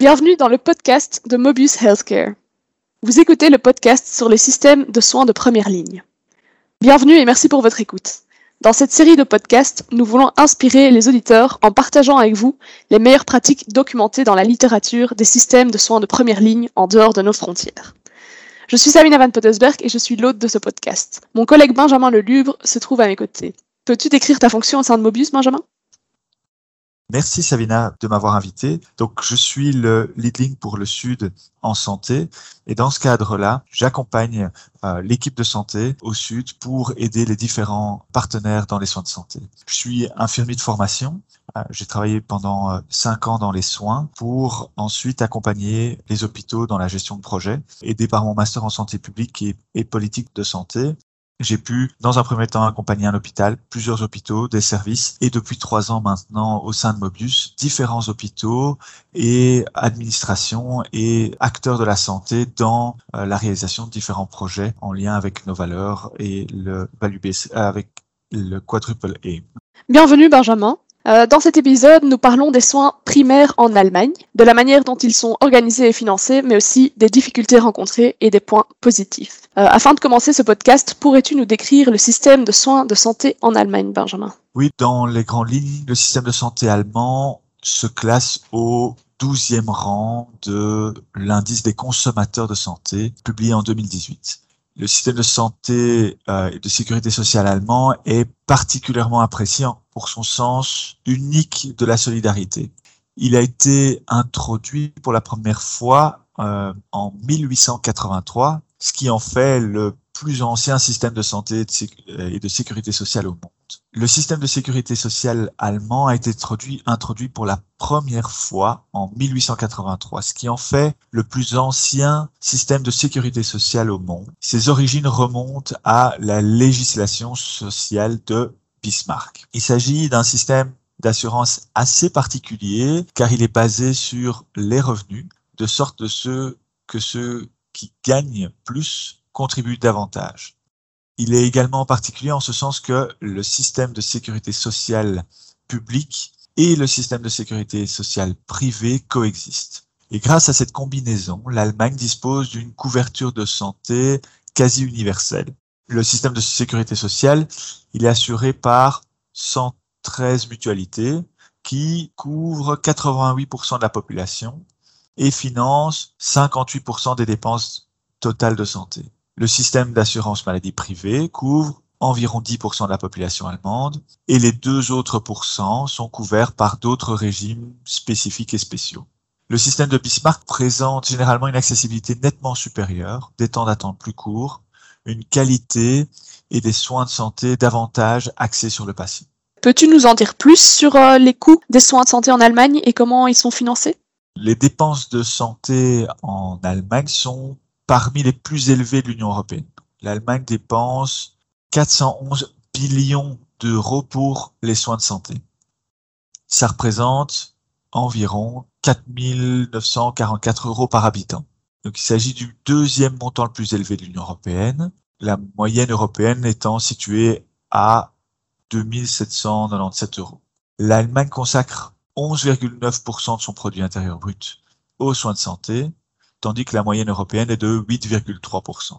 Bienvenue dans le podcast de Mobius Healthcare. Vous écoutez le podcast sur les systèmes de soins de première ligne. Bienvenue et merci pour votre écoute. Dans cette série de podcasts, nous voulons inspirer les auditeurs en partageant avec vous les meilleures pratiques documentées dans la littérature des systèmes de soins de première ligne en dehors de nos frontières. Je suis Sabina Van Pottesberg et je suis l'hôte de ce podcast. Mon collègue Benjamin Lelubre se trouve à mes côtés. Peux-tu décrire ta fonction au sein de Mobius, Benjamin? Merci Savina de m'avoir invité. Donc je suis le lead pour le Sud en santé et dans ce cadre-là, j'accompagne euh, l'équipe de santé au Sud pour aider les différents partenaires dans les soins de santé. Je suis infirmier de formation. Euh, j'ai travaillé pendant euh, cinq ans dans les soins pour ensuite accompagner les hôpitaux dans la gestion de projets, aidé par mon master en santé publique et politique de santé j'ai pu, dans un premier temps, accompagner un hôpital, plusieurs hôpitaux, des services, et depuis trois ans maintenant, au sein de Mobius, différents hôpitaux et administrations et acteurs de la santé dans euh, la réalisation de différents projets en lien avec nos valeurs et le avec le quadruple aim. Bienvenue Benjamin. Euh, dans cet épisode, nous parlons des soins primaires en Allemagne, de la manière dont ils sont organisés et financés, mais aussi des difficultés rencontrées et des points positifs. Euh, afin de commencer ce podcast, pourrais-tu nous décrire le système de soins de santé en Allemagne, Benjamin? Oui, dans les grandes lignes, le système de santé allemand se classe au 12e rang de l'indice des consommateurs de santé, publié en 2018 le système de santé euh, et de sécurité sociale allemand est particulièrement apprécié pour son sens unique de la solidarité. Il a été introduit pour la première fois euh, en 1883, ce qui en fait le plus ancien système de santé et de sécurité sociale au monde. Le système de sécurité sociale allemand a été introduit, pour la première fois en 1883, ce qui en fait le plus ancien système de sécurité sociale au monde. Ses origines remontent à la législation sociale de Bismarck. Il s'agit d'un système d'assurance assez particulier car il est basé sur les revenus, de sorte que ceux qui gagnent plus contribuent davantage. Il est également particulier en ce sens que le système de sécurité sociale publique et le système de sécurité sociale privée coexistent. Et grâce à cette combinaison, l'Allemagne dispose d'une couverture de santé quasi universelle. Le système de sécurité sociale, il est assuré par 113 mutualités qui couvrent 88% de la population et financent 58% des dépenses totales de santé. Le système d'assurance maladie privée couvre environ 10% de la population allemande et les deux autres pourcents sont couverts par d'autres régimes spécifiques et spéciaux. Le système de Bismarck présente généralement une accessibilité nettement supérieure, des temps d'attente plus courts, une qualité et des soins de santé davantage axés sur le patient. Peux-tu nous en dire plus sur euh, les coûts des soins de santé en Allemagne et comment ils sont financés? Les dépenses de santé en Allemagne sont parmi les plus élevés de l'Union européenne. L'Allemagne dépense 411 billions d'euros pour les soins de santé. Ça représente environ 4 944 euros par habitant. Donc il s'agit du deuxième montant le plus élevé de l'Union européenne, la moyenne européenne étant située à 2797 euros. L'Allemagne consacre 11,9% de son produit intérieur brut aux soins de santé, tandis que la moyenne européenne est de 8,3%.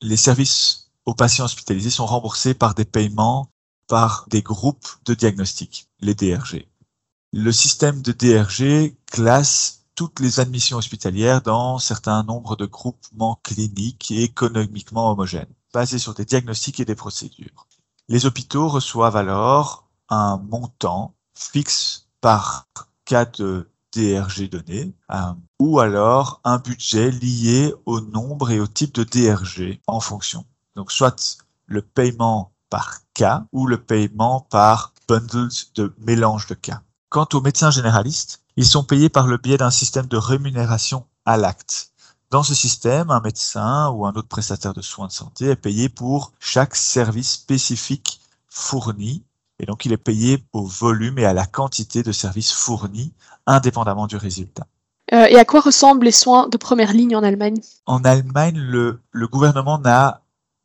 Les services aux patients hospitalisés sont remboursés par des paiements par des groupes de diagnostic, les DRG. Le système de DRG classe toutes les admissions hospitalières dans certains nombres de groupements cliniques et économiquement homogènes, basés sur des diagnostics et des procédures. Les hôpitaux reçoivent alors un montant fixe par cas de DRG donné, euh, ou alors un budget lié au nombre et au type de DRG en fonction. Donc soit le paiement par cas ou le paiement par bundles de mélange de cas. Quant aux médecins généralistes, ils sont payés par le biais d'un système de rémunération à l'acte. Dans ce système, un médecin ou un autre prestataire de soins de santé est payé pour chaque service spécifique fourni et donc, il est payé au volume et à la quantité de services fournis, indépendamment du résultat. Euh, et à quoi ressemblent les soins de première ligne en Allemagne? En Allemagne, le, le gouvernement n'a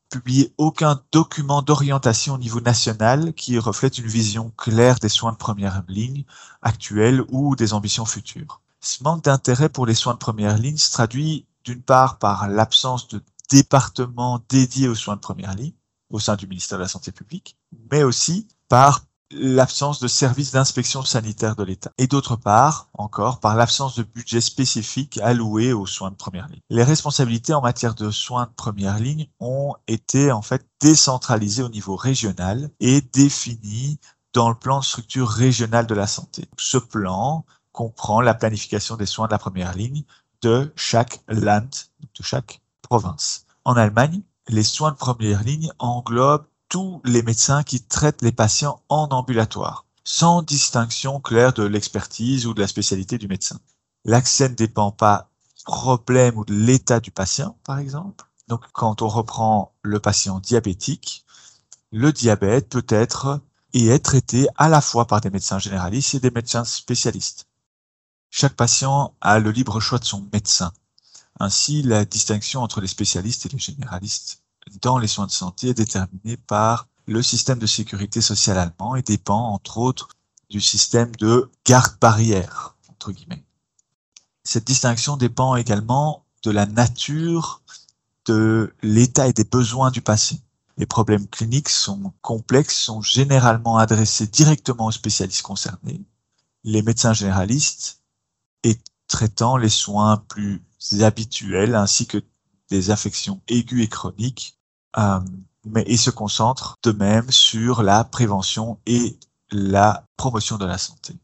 publié aucun document d'orientation au niveau national qui reflète une vision claire des soins de première ligne actuels ou des ambitions futures. Ce manque d'intérêt pour les soins de première ligne se traduit d'une part par l'absence de département dédié aux soins de première ligne au sein du ministère de la Santé publique, mais aussi par l'absence de services d'inspection sanitaire de l'État. Et d'autre part, encore, par l'absence de budget spécifique alloué aux soins de première ligne. Les responsabilités en matière de soins de première ligne ont été en fait décentralisées au niveau régional et définies dans le plan de structure régionale de la santé. Ce plan comprend la planification des soins de la première ligne de chaque land, de chaque province. En Allemagne, les soins de première ligne englobent tous les médecins qui traitent les patients en ambulatoire, sans distinction claire de l'expertise ou de la spécialité du médecin. L'accès ne dépend pas du problème ou de l'état du patient, par exemple. Donc, quand on reprend le patient diabétique, le diabète peut être et est traité à la fois par des médecins généralistes et des médecins spécialistes. Chaque patient a le libre choix de son médecin. Ainsi, la distinction entre les spécialistes et les généralistes dans les soins de santé est déterminé par le système de sécurité sociale allemand et dépend entre autres du système de garde-barrière, entre guillemets. Cette distinction dépend également de la nature de l'état et des besoins du patient. Les problèmes cliniques sont complexes, sont généralement adressés directement aux spécialistes concernés. Les médecins généralistes et traitant les soins plus habituels ainsi que des infections aiguës et chroniques, euh, mais il se concentre de même sur la prévention et la promotion de la santé.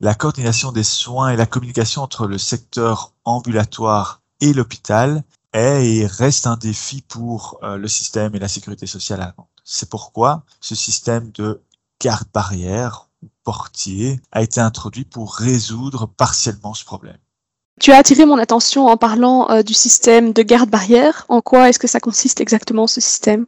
La coordination des soins et la communication entre le secteur ambulatoire et l'hôpital est et reste un défi pour euh, le système et la sécurité sociale allemande. C'est pourquoi ce système de garde-barrière ou portier a été introduit pour résoudre partiellement ce problème. Tu as attiré mon attention en parlant euh, du système de garde-barrière. En quoi est-ce que ça consiste exactement ce système?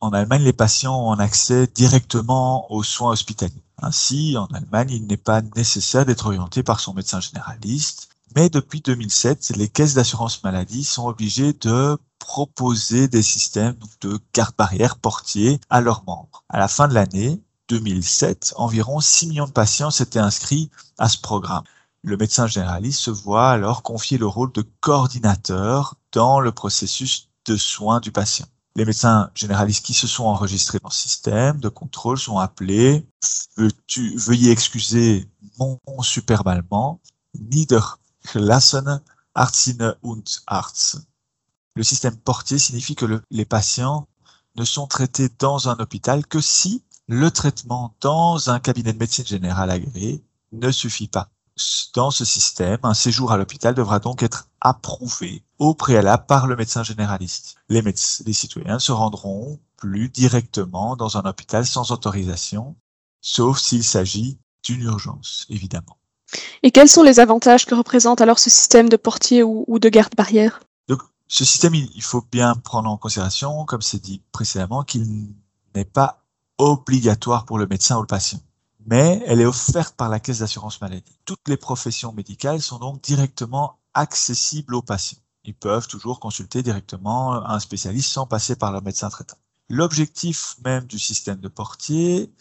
En Allemagne, les patients ont accès directement aux soins hospitaliers. Ainsi, en Allemagne, il n'est pas nécessaire d'être orienté par son médecin généraliste. Mais depuis 2007, les caisses d'assurance maladie sont obligées de proposer des systèmes de garde-barrière portier à leurs membres. À la fin de l'année 2007, environ 6 millions de patients s'étaient inscrits à ce programme. Le médecin généraliste se voit alors confier le rôle de coordinateur dans le processus de soins du patient. Les médecins généralistes qui se sont enregistrés dans le système de contrôle sont appelés, veuillez excuser mon superbe allemand, Niedergelassene Arztine und Arzt. Le système portier signifie que les patients ne sont traités dans un hôpital que si le traitement dans un cabinet de médecine générale agréé ne suffit pas dans ce système, un séjour à l'hôpital devra donc être approuvé au préalable par le médecin généraliste. Les, les citoyens se rendront plus directement dans un hôpital sans autorisation, sauf s'il s'agit d'une urgence, évidemment. Et quels sont les avantages que représente alors ce système de portier ou, de garde-barrière Donc, ce système, il faut bien prendre en considération, comme c'est dit précédemment, qu'il n'est pas obligatoire pour le médecin ou le patient mais elle est offerte par la caisse d'assurance maladie. Toutes les professions médicales sont donc directement accessibles aux patients. Ils peuvent toujours consulter directement un spécialiste sans passer par leur médecin traitant. L'objectif même du système de portier,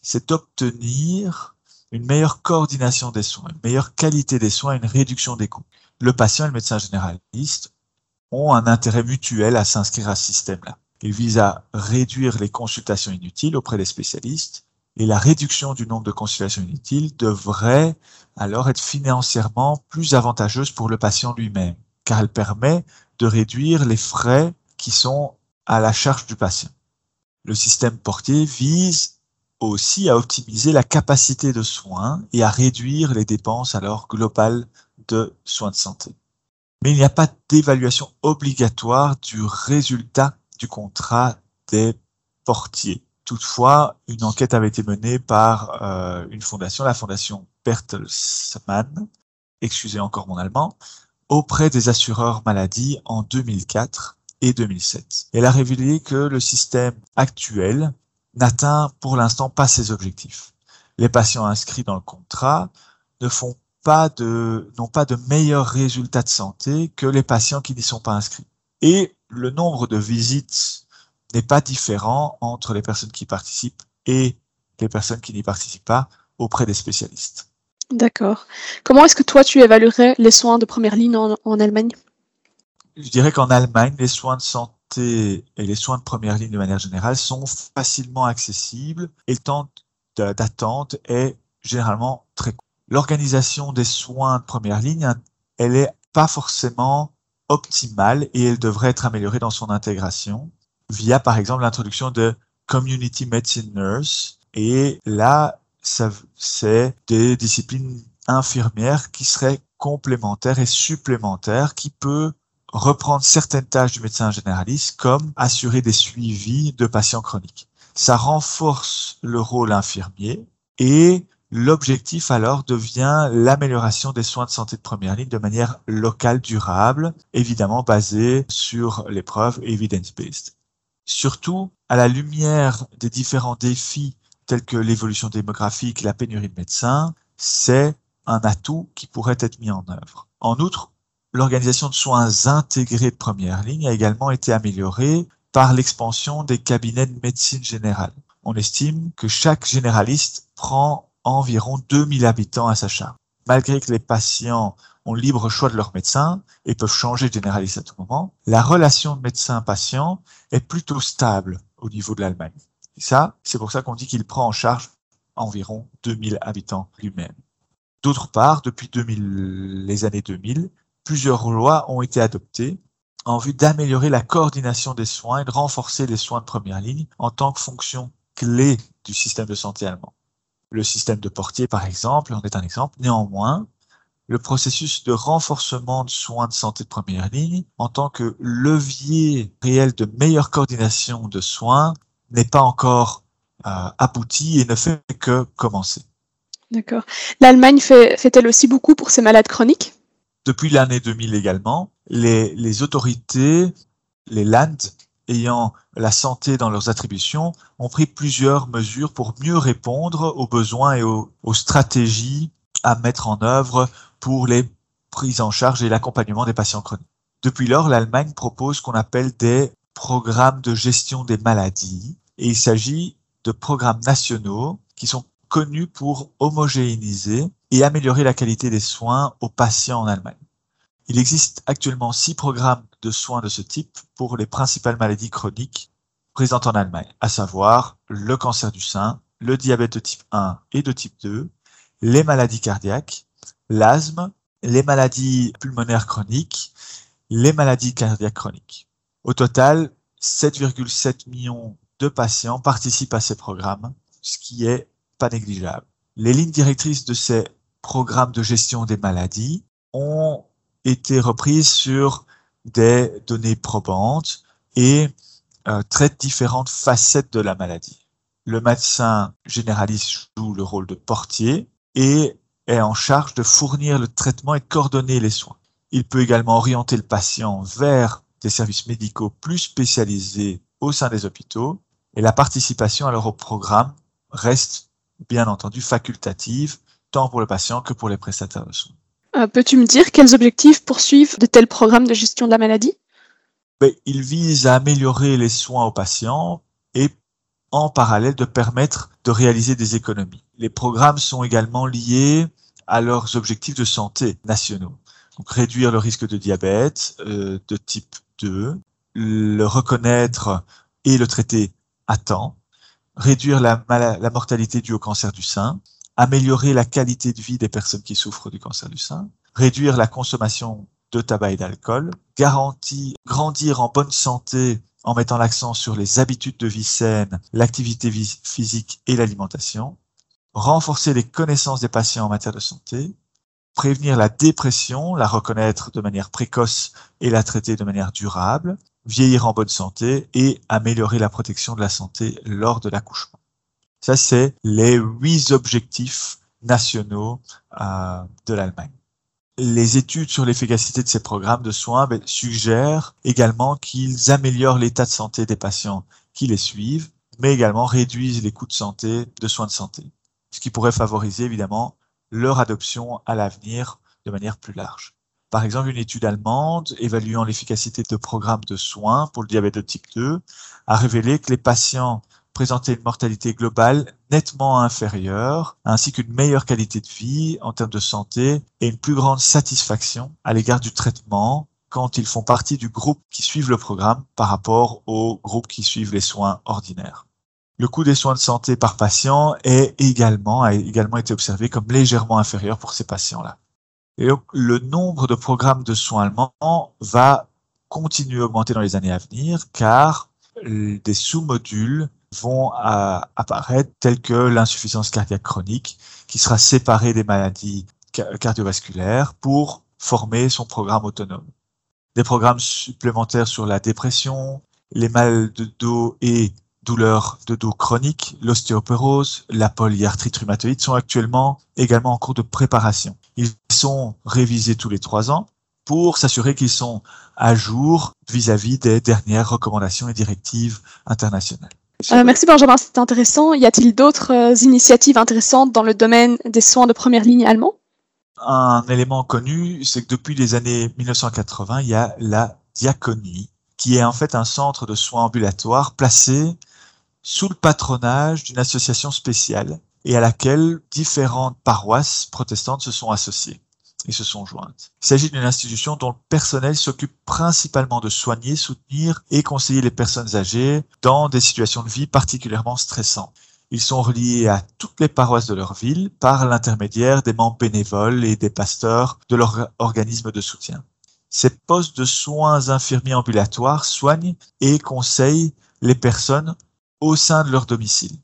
c'est d'obtenir une meilleure coordination des soins, une meilleure qualité des soins, une réduction des coûts. Le patient et le médecin généraliste ont un intérêt mutuel à s'inscrire à ce système-là. Il vise à réduire les consultations inutiles auprès des spécialistes et la réduction du nombre de consultations inutiles devrait alors être financièrement plus avantageuse pour le patient lui-même, car elle permet de réduire les frais qui sont à la charge du patient. Le système portier vise aussi à optimiser la capacité de soins et à réduire les dépenses alors globales de soins de santé. Mais il n'y a pas d'évaluation obligatoire du résultat du contrat des portiers. Toutefois, une enquête avait été menée par euh, une fondation, la fondation Bertelsmann, excusez encore mon allemand, auprès des assureurs maladie en 2004 et 2007. Elle a révélé que le système actuel n'atteint pour l'instant pas ses objectifs. Les patients inscrits dans le contrat n'ont pas de meilleurs résultats de santé que les patients qui n'y sont pas inscrits. Et le nombre de visites n'est pas différent entre les personnes qui participent et les personnes qui n'y participent pas auprès des spécialistes. D'accord. Comment est-ce que toi, tu évaluerais les soins de première ligne en, en Allemagne? Je dirais qu'en Allemagne, les soins de santé et les soins de première ligne de manière générale sont facilement accessibles et le temps d'attente est généralement très court. L'organisation des soins de première ligne, elle est pas forcément optimale et elle devrait être améliorée dans son intégration via, par exemple, l'introduction de Community Medicine Nurse. Et là, c'est des disciplines infirmières qui seraient complémentaires et supplémentaires, qui peut reprendre certaines tâches du médecin généraliste, comme assurer des suivis de patients chroniques. Ça renforce le rôle infirmier et l'objectif alors devient l'amélioration des soins de santé de première ligne de manière locale, durable, évidemment basée sur les preuves evidence-based. Surtout, à la lumière des différents défis tels que l'évolution démographique, la pénurie de médecins, c'est un atout qui pourrait être mis en œuvre. En outre, l'organisation de soins intégrés de première ligne a également été améliorée par l'expansion des cabinets de médecine générale. On estime que chaque généraliste prend environ 2000 habitants à sa charge. Malgré que les patients ont libre choix de leur médecin et peuvent changer de généraliste à tout moment, la relation médecin-patient est plutôt stable au niveau de l'Allemagne. Ça, c'est pour ça qu'on dit qu'il prend en charge environ 2000 habitants lui-même. D'autre part, depuis 2000, les années 2000, plusieurs lois ont été adoptées en vue d'améliorer la coordination des soins et de renforcer les soins de première ligne en tant que fonction clé du système de santé allemand. Le système de portier, par exemple, en est un exemple. Néanmoins, le processus de renforcement de soins de santé de première ligne en tant que levier réel de meilleure coordination de soins n'est pas encore euh, abouti et ne fait que commencer. D'accord. L'Allemagne fait, fait-elle aussi beaucoup pour ses malades chroniques? Depuis l'année 2000 également, les, les autorités, les Land, ayant la santé dans leurs attributions, ont pris plusieurs mesures pour mieux répondre aux besoins et aux, aux stratégies à mettre en œuvre pour les prises en charge et l'accompagnement des patients chroniques. Depuis lors, l'Allemagne propose ce qu'on appelle des programmes de gestion des maladies et il s'agit de programmes nationaux qui sont connus pour homogénéiser et améliorer la qualité des soins aux patients en Allemagne. Il existe actuellement six programmes de soins de ce type pour les principales maladies chroniques présentes en Allemagne, à savoir le cancer du sein, le diabète de type 1 et de type 2, les maladies cardiaques, l'asthme, les maladies pulmonaires chroniques, les maladies cardiaques chroniques. Au total, 7,7 millions de patients participent à ces programmes, ce qui est pas négligeable. Les lignes directrices de ces programmes de gestion des maladies ont été reprises sur des données probantes et euh, traitent différentes facettes de la maladie. Le médecin généraliste joue le rôle de portier et est en charge de fournir le traitement et de coordonner les soins. Il peut également orienter le patient vers des services médicaux plus spécialisés au sein des hôpitaux et la participation alors au programme reste bien entendu facultative tant pour le patient que pour les prestataires de soins. Euh, Peux-tu me dire quels objectifs poursuivent de tels programmes de gestion de la maladie? Ben, Ils visent à améliorer les soins aux patients et en parallèle de permettre de réaliser des économies. Les programmes sont également liés à leurs objectifs de santé nationaux. Réduire le risque de diabète euh, de type 2, le reconnaître et le traiter à temps, réduire la mortalité due au cancer du sein, améliorer la qualité de vie des personnes qui souffrent du cancer du sein, réduire la consommation de tabac et d'alcool, garantir, grandir en bonne santé en mettant l'accent sur les habitudes de vie saines, l'activité physique et l'alimentation, renforcer les connaissances des patients en matière de santé, prévenir la dépression, la reconnaître de manière précoce et la traiter de manière durable, vieillir en bonne santé et améliorer la protection de la santé lors de l'accouchement. Ça, c'est les huit objectifs nationaux euh, de l'Allemagne les études sur l'efficacité de ces programmes de soins ben, suggèrent également qu'ils améliorent l'état de santé des patients qui les suivent, mais également réduisent les coûts de santé, de soins de santé, ce qui pourrait favoriser évidemment leur adoption à l'avenir de manière plus large. Par exemple, une étude allemande évaluant l'efficacité de programmes de soins pour le diabète de type 2 a révélé que les patients présentaient une mortalité globale nettement inférieure, ainsi qu'une meilleure qualité de vie en termes de santé et une plus grande satisfaction à l'égard du traitement quand ils font partie du groupe qui suivent le programme par rapport au groupe qui suivent les soins ordinaires. Le coût des soins de santé par patient est également, a également été observé comme légèrement inférieur pour ces patients-là. Et le nombre de programmes de soins allemands va continuer à augmenter dans les années à venir car des sous-modules vont apparaître tels que l'insuffisance cardiaque chronique qui sera séparée des maladies cardiovasculaires pour former son programme autonome. Des programmes supplémentaires sur la dépression, les mal de dos et douleurs de dos chroniques, l'ostéoporose, la polyarthrite rhumatoïde sont actuellement également en cours de préparation. Ils sont révisés tous les trois ans pour s'assurer qu'ils sont à jour vis-à-vis des dernières recommandations et directives internationales. Euh, merci Benjamin, c'était intéressant. Y a-t-il d'autres euh, initiatives intéressantes dans le domaine des soins de première ligne allemands Un élément connu, c'est que depuis les années 1980, il y a la diaconie, qui est en fait un centre de soins ambulatoires placé sous le patronage d'une association spéciale et à laquelle différentes paroisses protestantes se sont associées se sont jointes. Il s'agit d'une institution dont le personnel s'occupe principalement de soigner, soutenir et conseiller les personnes âgées dans des situations de vie particulièrement stressantes. Ils sont reliés à toutes les paroisses de leur ville par l'intermédiaire des membres bénévoles et des pasteurs de leur organisme de soutien. Ces postes de soins infirmiers ambulatoires soignent et conseillent les personnes au sein de leur domicile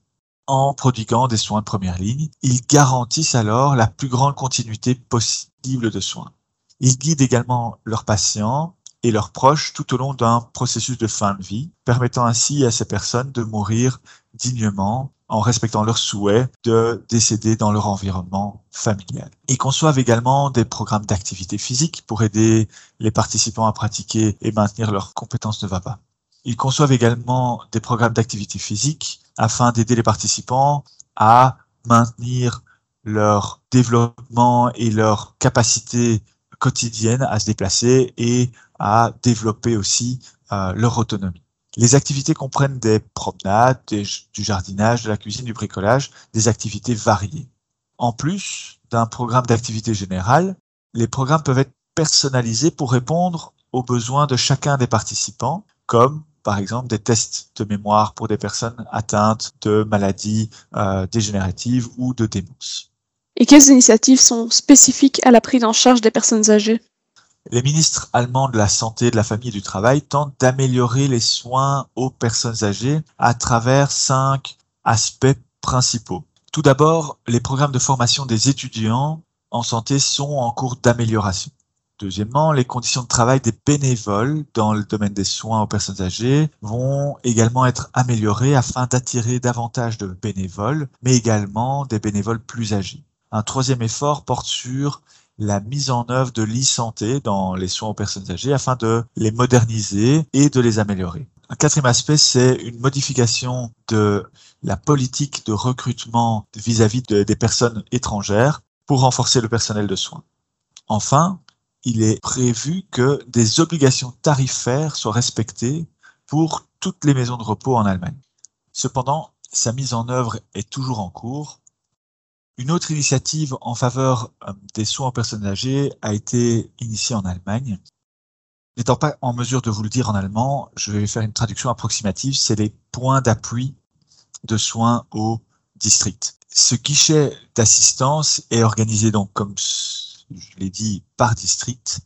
en prodiguant des soins de première ligne. Ils garantissent alors la plus grande continuité possible de soins. Ils guident également leurs patients et leurs proches tout au long d'un processus de fin de vie, permettant ainsi à ces personnes de mourir dignement en respectant leurs souhaits de décéder dans leur environnement familial. Ils conçoivent également des programmes d'activité physique pour aider les participants à pratiquer et maintenir leurs compétences de VAPA. Ils conçoivent également des programmes d'activité physique afin d'aider les participants à maintenir leur développement et leur capacité quotidienne à se déplacer et à développer aussi euh, leur autonomie. Les activités comprennent des promenades, du jardinage, de la cuisine, du bricolage, des activités variées. En plus d'un programme d'activité générale, les programmes peuvent être personnalisés pour répondre aux besoins de chacun des participants, comme par exemple des tests de mémoire pour des personnes atteintes de maladies euh, dégénératives ou de démence. Et quelles initiatives sont spécifiques à la prise en charge des personnes âgées? Les ministres allemands de la santé, de la famille et du travail tentent d'améliorer les soins aux personnes âgées à travers cinq aspects principaux. Tout d'abord, les programmes de formation des étudiants en santé sont en cours d'amélioration. Deuxièmement, les conditions de travail des bénévoles dans le domaine des soins aux personnes âgées vont également être améliorées afin d'attirer davantage de bénévoles, mais également des bénévoles plus âgés. Un troisième effort porte sur la mise en œuvre de l'e-santé dans les soins aux personnes âgées afin de les moderniser et de les améliorer. Un quatrième aspect, c'est une modification de la politique de recrutement vis-à-vis des personnes étrangères pour renforcer le personnel de soins. Enfin, il est prévu que des obligations tarifaires soient respectées pour toutes les maisons de repos en Allemagne. Cependant, sa mise en œuvre est toujours en cours. Une autre initiative en faveur euh, des soins aux personnes âgées a été initiée en Allemagne. N'étant pas en mesure de vous le dire en allemand, je vais faire une traduction approximative. C'est les points d'appui de soins au district. Ce guichet d'assistance est organisé donc comme je l'ai dit, par district.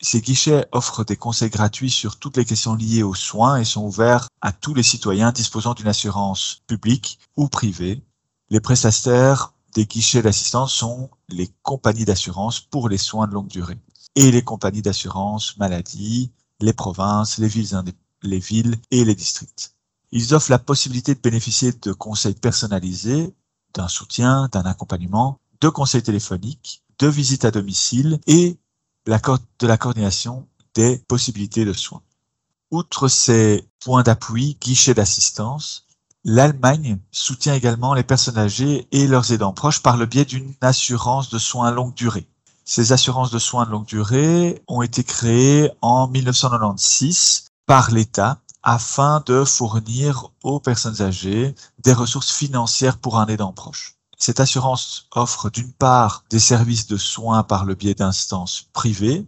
Ces guichets offrent des conseils gratuits sur toutes les questions liées aux soins et sont ouverts à tous les citoyens disposant d'une assurance publique ou privée. Les prestataires des guichets d'assistance sont les compagnies d'assurance pour les soins de longue durée et les compagnies d'assurance maladie, les provinces, les villes, les villes et les districts. Ils offrent la possibilité de bénéficier de conseils personnalisés, d'un soutien, d'un accompagnement, de conseils téléphoniques, de visites à domicile et de la coordination des possibilités de soins. Outre ces points d'appui, guichets d'assistance, l'Allemagne soutient également les personnes âgées et leurs aidants proches par le biais d'une assurance de soins longue durée. Ces assurances de soins de longue durée ont été créées en 1996 par l'État afin de fournir aux personnes âgées des ressources financières pour un aidant proche. Cette assurance offre d'une part des services de soins par le biais d'instances privées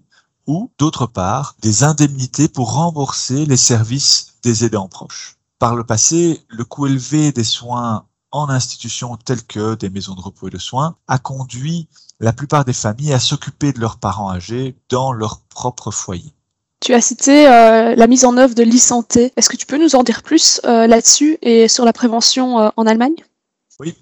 ou d'autre part des indemnités pour rembourser les services des aidants proches. Par le passé, le coût élevé des soins en institutions telles que des maisons de repos et de soins a conduit la plupart des familles à s'occuper de leurs parents âgés dans leur propre foyer. Tu as cité euh, la mise en œuvre de l'e-santé. Est-ce que tu peux nous en dire plus euh, là-dessus et sur la prévention euh, en Allemagne? Oui,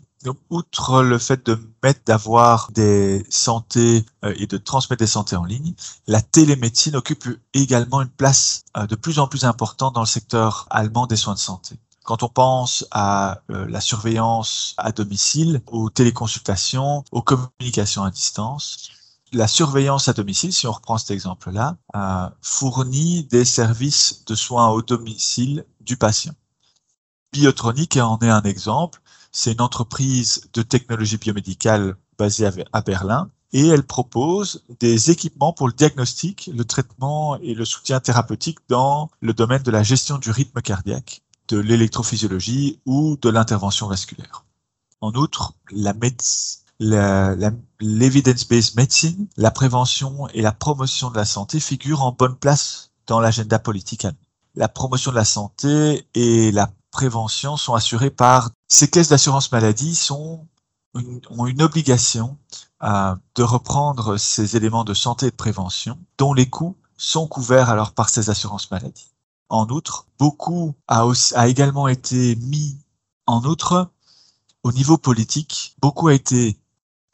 outre le fait de mettre, d'avoir des santé et de transmettre des santé en ligne, la télémédecine occupe également une place de plus en plus importante dans le secteur allemand des soins de santé. Quand on pense à la surveillance à domicile, aux téléconsultations, aux communications à distance, la surveillance à domicile, si on reprend cet exemple-là, euh, fournit des services de soins au domicile du patient. Biotronic en est un exemple. C'est une entreprise de technologie biomédicale basée à Berlin et elle propose des équipements pour le diagnostic, le traitement et le soutien thérapeutique dans le domaine de la gestion du rythme cardiaque, de l'électrophysiologie ou de l'intervention vasculaire. En outre, la, médecine l'evidence-based medicine, la prévention et la promotion de la santé figurent en bonne place dans l'agenda politique. La promotion de la santé et la prévention sont assurées par ces caisses d'assurance maladie sont ont une obligation euh, de reprendre ces éléments de santé et de prévention dont les coûts sont couverts alors par ces assurances maladie. En outre, beaucoup a, a également été mis en outre au niveau politique, beaucoup a été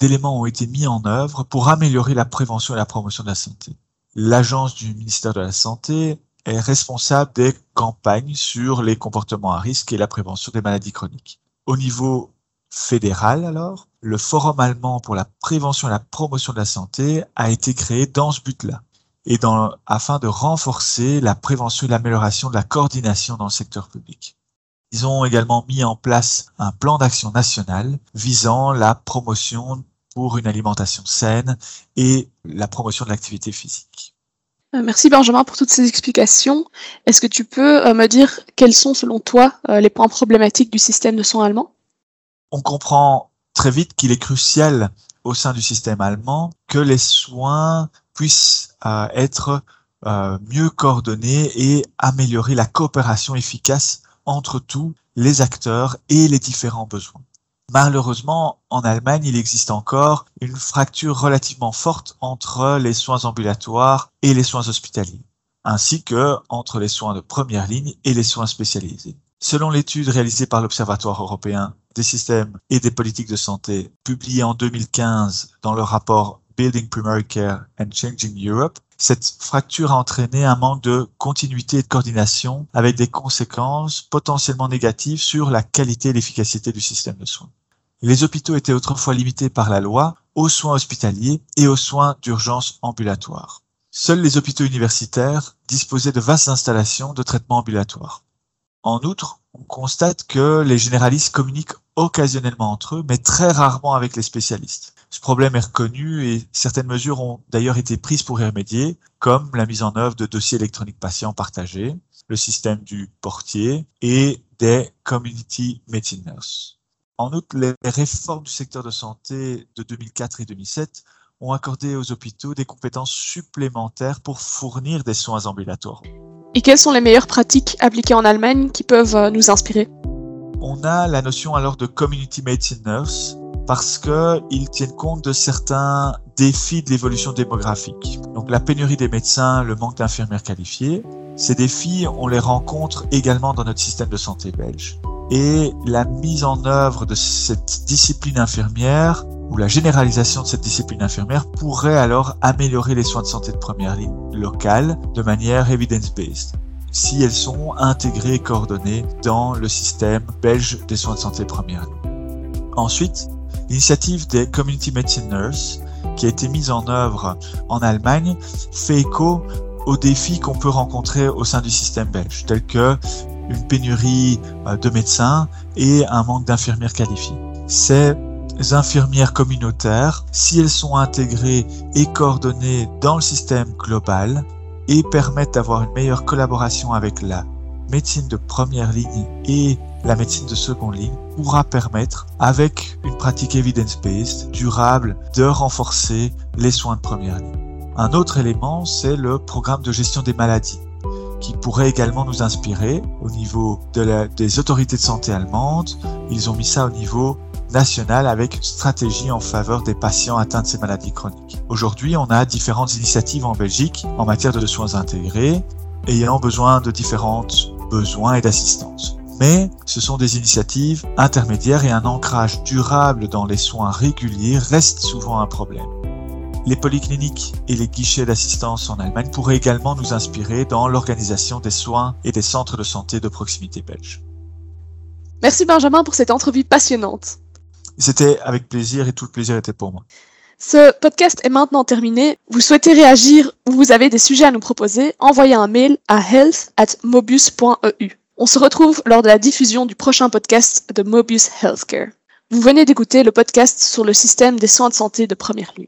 d'éléments ont été mis en œuvre pour améliorer la prévention et la promotion de la santé. L'agence du ministère de la Santé est responsable des campagnes sur les comportements à risque et la prévention des maladies chroniques. Au niveau fédéral, alors, le Forum allemand pour la prévention et la promotion de la santé a été créé dans ce but-là et dans, afin de renforcer la prévention et l'amélioration de la coordination dans le secteur public. Ils ont également mis en place un plan d'action national visant la promotion pour une alimentation saine et la promotion de l'activité physique. Euh, merci Benjamin pour toutes ces explications. Est-ce que tu peux euh, me dire quels sont selon toi euh, les points problématiques du système de soins allemand? On comprend très vite qu'il est crucial au sein du système allemand que les soins puissent être mieux coordonnés et améliorer la coopération efficace entre tous les acteurs et les différents besoins. Malheureusement, en Allemagne, il existe encore une fracture relativement forte entre les soins ambulatoires et les soins hospitaliers, ainsi que entre les soins de première ligne et les soins spécialisés. Selon l'étude réalisée par l'Observatoire européen des systèmes et des politiques de santé, publiée en 2015 dans le rapport Building Primary Care and Changing Europe, cette fracture a entraîné un manque de continuité et de coordination avec des conséquences potentiellement négatives sur la qualité et l'efficacité du système de soins. Les hôpitaux étaient autrefois limités par la loi aux soins hospitaliers et aux soins d'urgence ambulatoires. Seuls les hôpitaux universitaires disposaient de vastes installations de traitement ambulatoire. En outre, on constate que les généralistes communiquent occasionnellement entre eux, mais très rarement avec les spécialistes. Ce problème est reconnu et certaines mesures ont d'ailleurs été prises pour y remédier, comme la mise en œuvre de dossiers électroniques patients partagés, le système du portier et des community maintainers. En outre, les réformes du secteur de santé de 2004 et 2007 ont accordé aux hôpitaux des compétences supplémentaires pour fournir des soins ambulatoires. Et quelles sont les meilleures pratiques appliquées en Allemagne qui peuvent euh, nous inspirer? On a la notion alors de community maintainers parce qu'ils tiennent compte de certains défis de l'évolution démographique. Donc la pénurie des médecins, le manque d'infirmières qualifiées, ces défis, on les rencontre également dans notre système de santé belge. Et la mise en œuvre de cette discipline infirmière ou la généralisation de cette discipline infirmière pourrait alors améliorer les soins de santé de première ligne locale de manière evidence-based si elles sont intégrées et coordonnées dans le système belge des soins de santé de première ligne. Ensuite, L'initiative des Community Medicine Nurse, qui a été mise en œuvre en Allemagne, fait écho aux défis qu'on peut rencontrer au sein du système belge, tels que une pénurie euh, de médecins et un manque d'infirmières qualifiées. Ces infirmières communautaires, si elles sont intégrées et coordonnées dans le système global et permettent d'avoir une meilleure collaboration avec la médecine de première ligne et la médecine de seconde ligne pourra permettre, avec une pratique evidence-based, durable, de renforcer les soins de première ligne. Un autre élément, c'est le programme de gestion des maladies qui pourrait également nous inspirer au niveau de des autorités de santé allemandes. Ils ont mis ça au niveau national avec une stratégie en faveur des patients atteints de ces maladies chroniques. Aujourd'hui, on a différentes initiatives en Belgique en matière de soins intégrés ayant besoin de différentes besoins et d'assistance. Mais ce sont des initiatives intermédiaires et un ancrage durable dans les soins réguliers reste souvent un problème. Les polycliniques et les guichets d'assistance en Allemagne pourraient également nous inspirer dans l'organisation des soins et des centres de santé de proximité belges. Merci Benjamin pour cette entrevue passionnante. C'était avec plaisir et tout le plaisir était pour moi. Ce podcast est maintenant terminé. Vous souhaitez réagir ou vous avez des sujets à nous proposer, envoyez un mail à health at mobius.eu. On se retrouve lors de la diffusion du prochain podcast de Mobius Healthcare. Vous venez d'écouter le podcast sur le système des soins de santé de première ligne.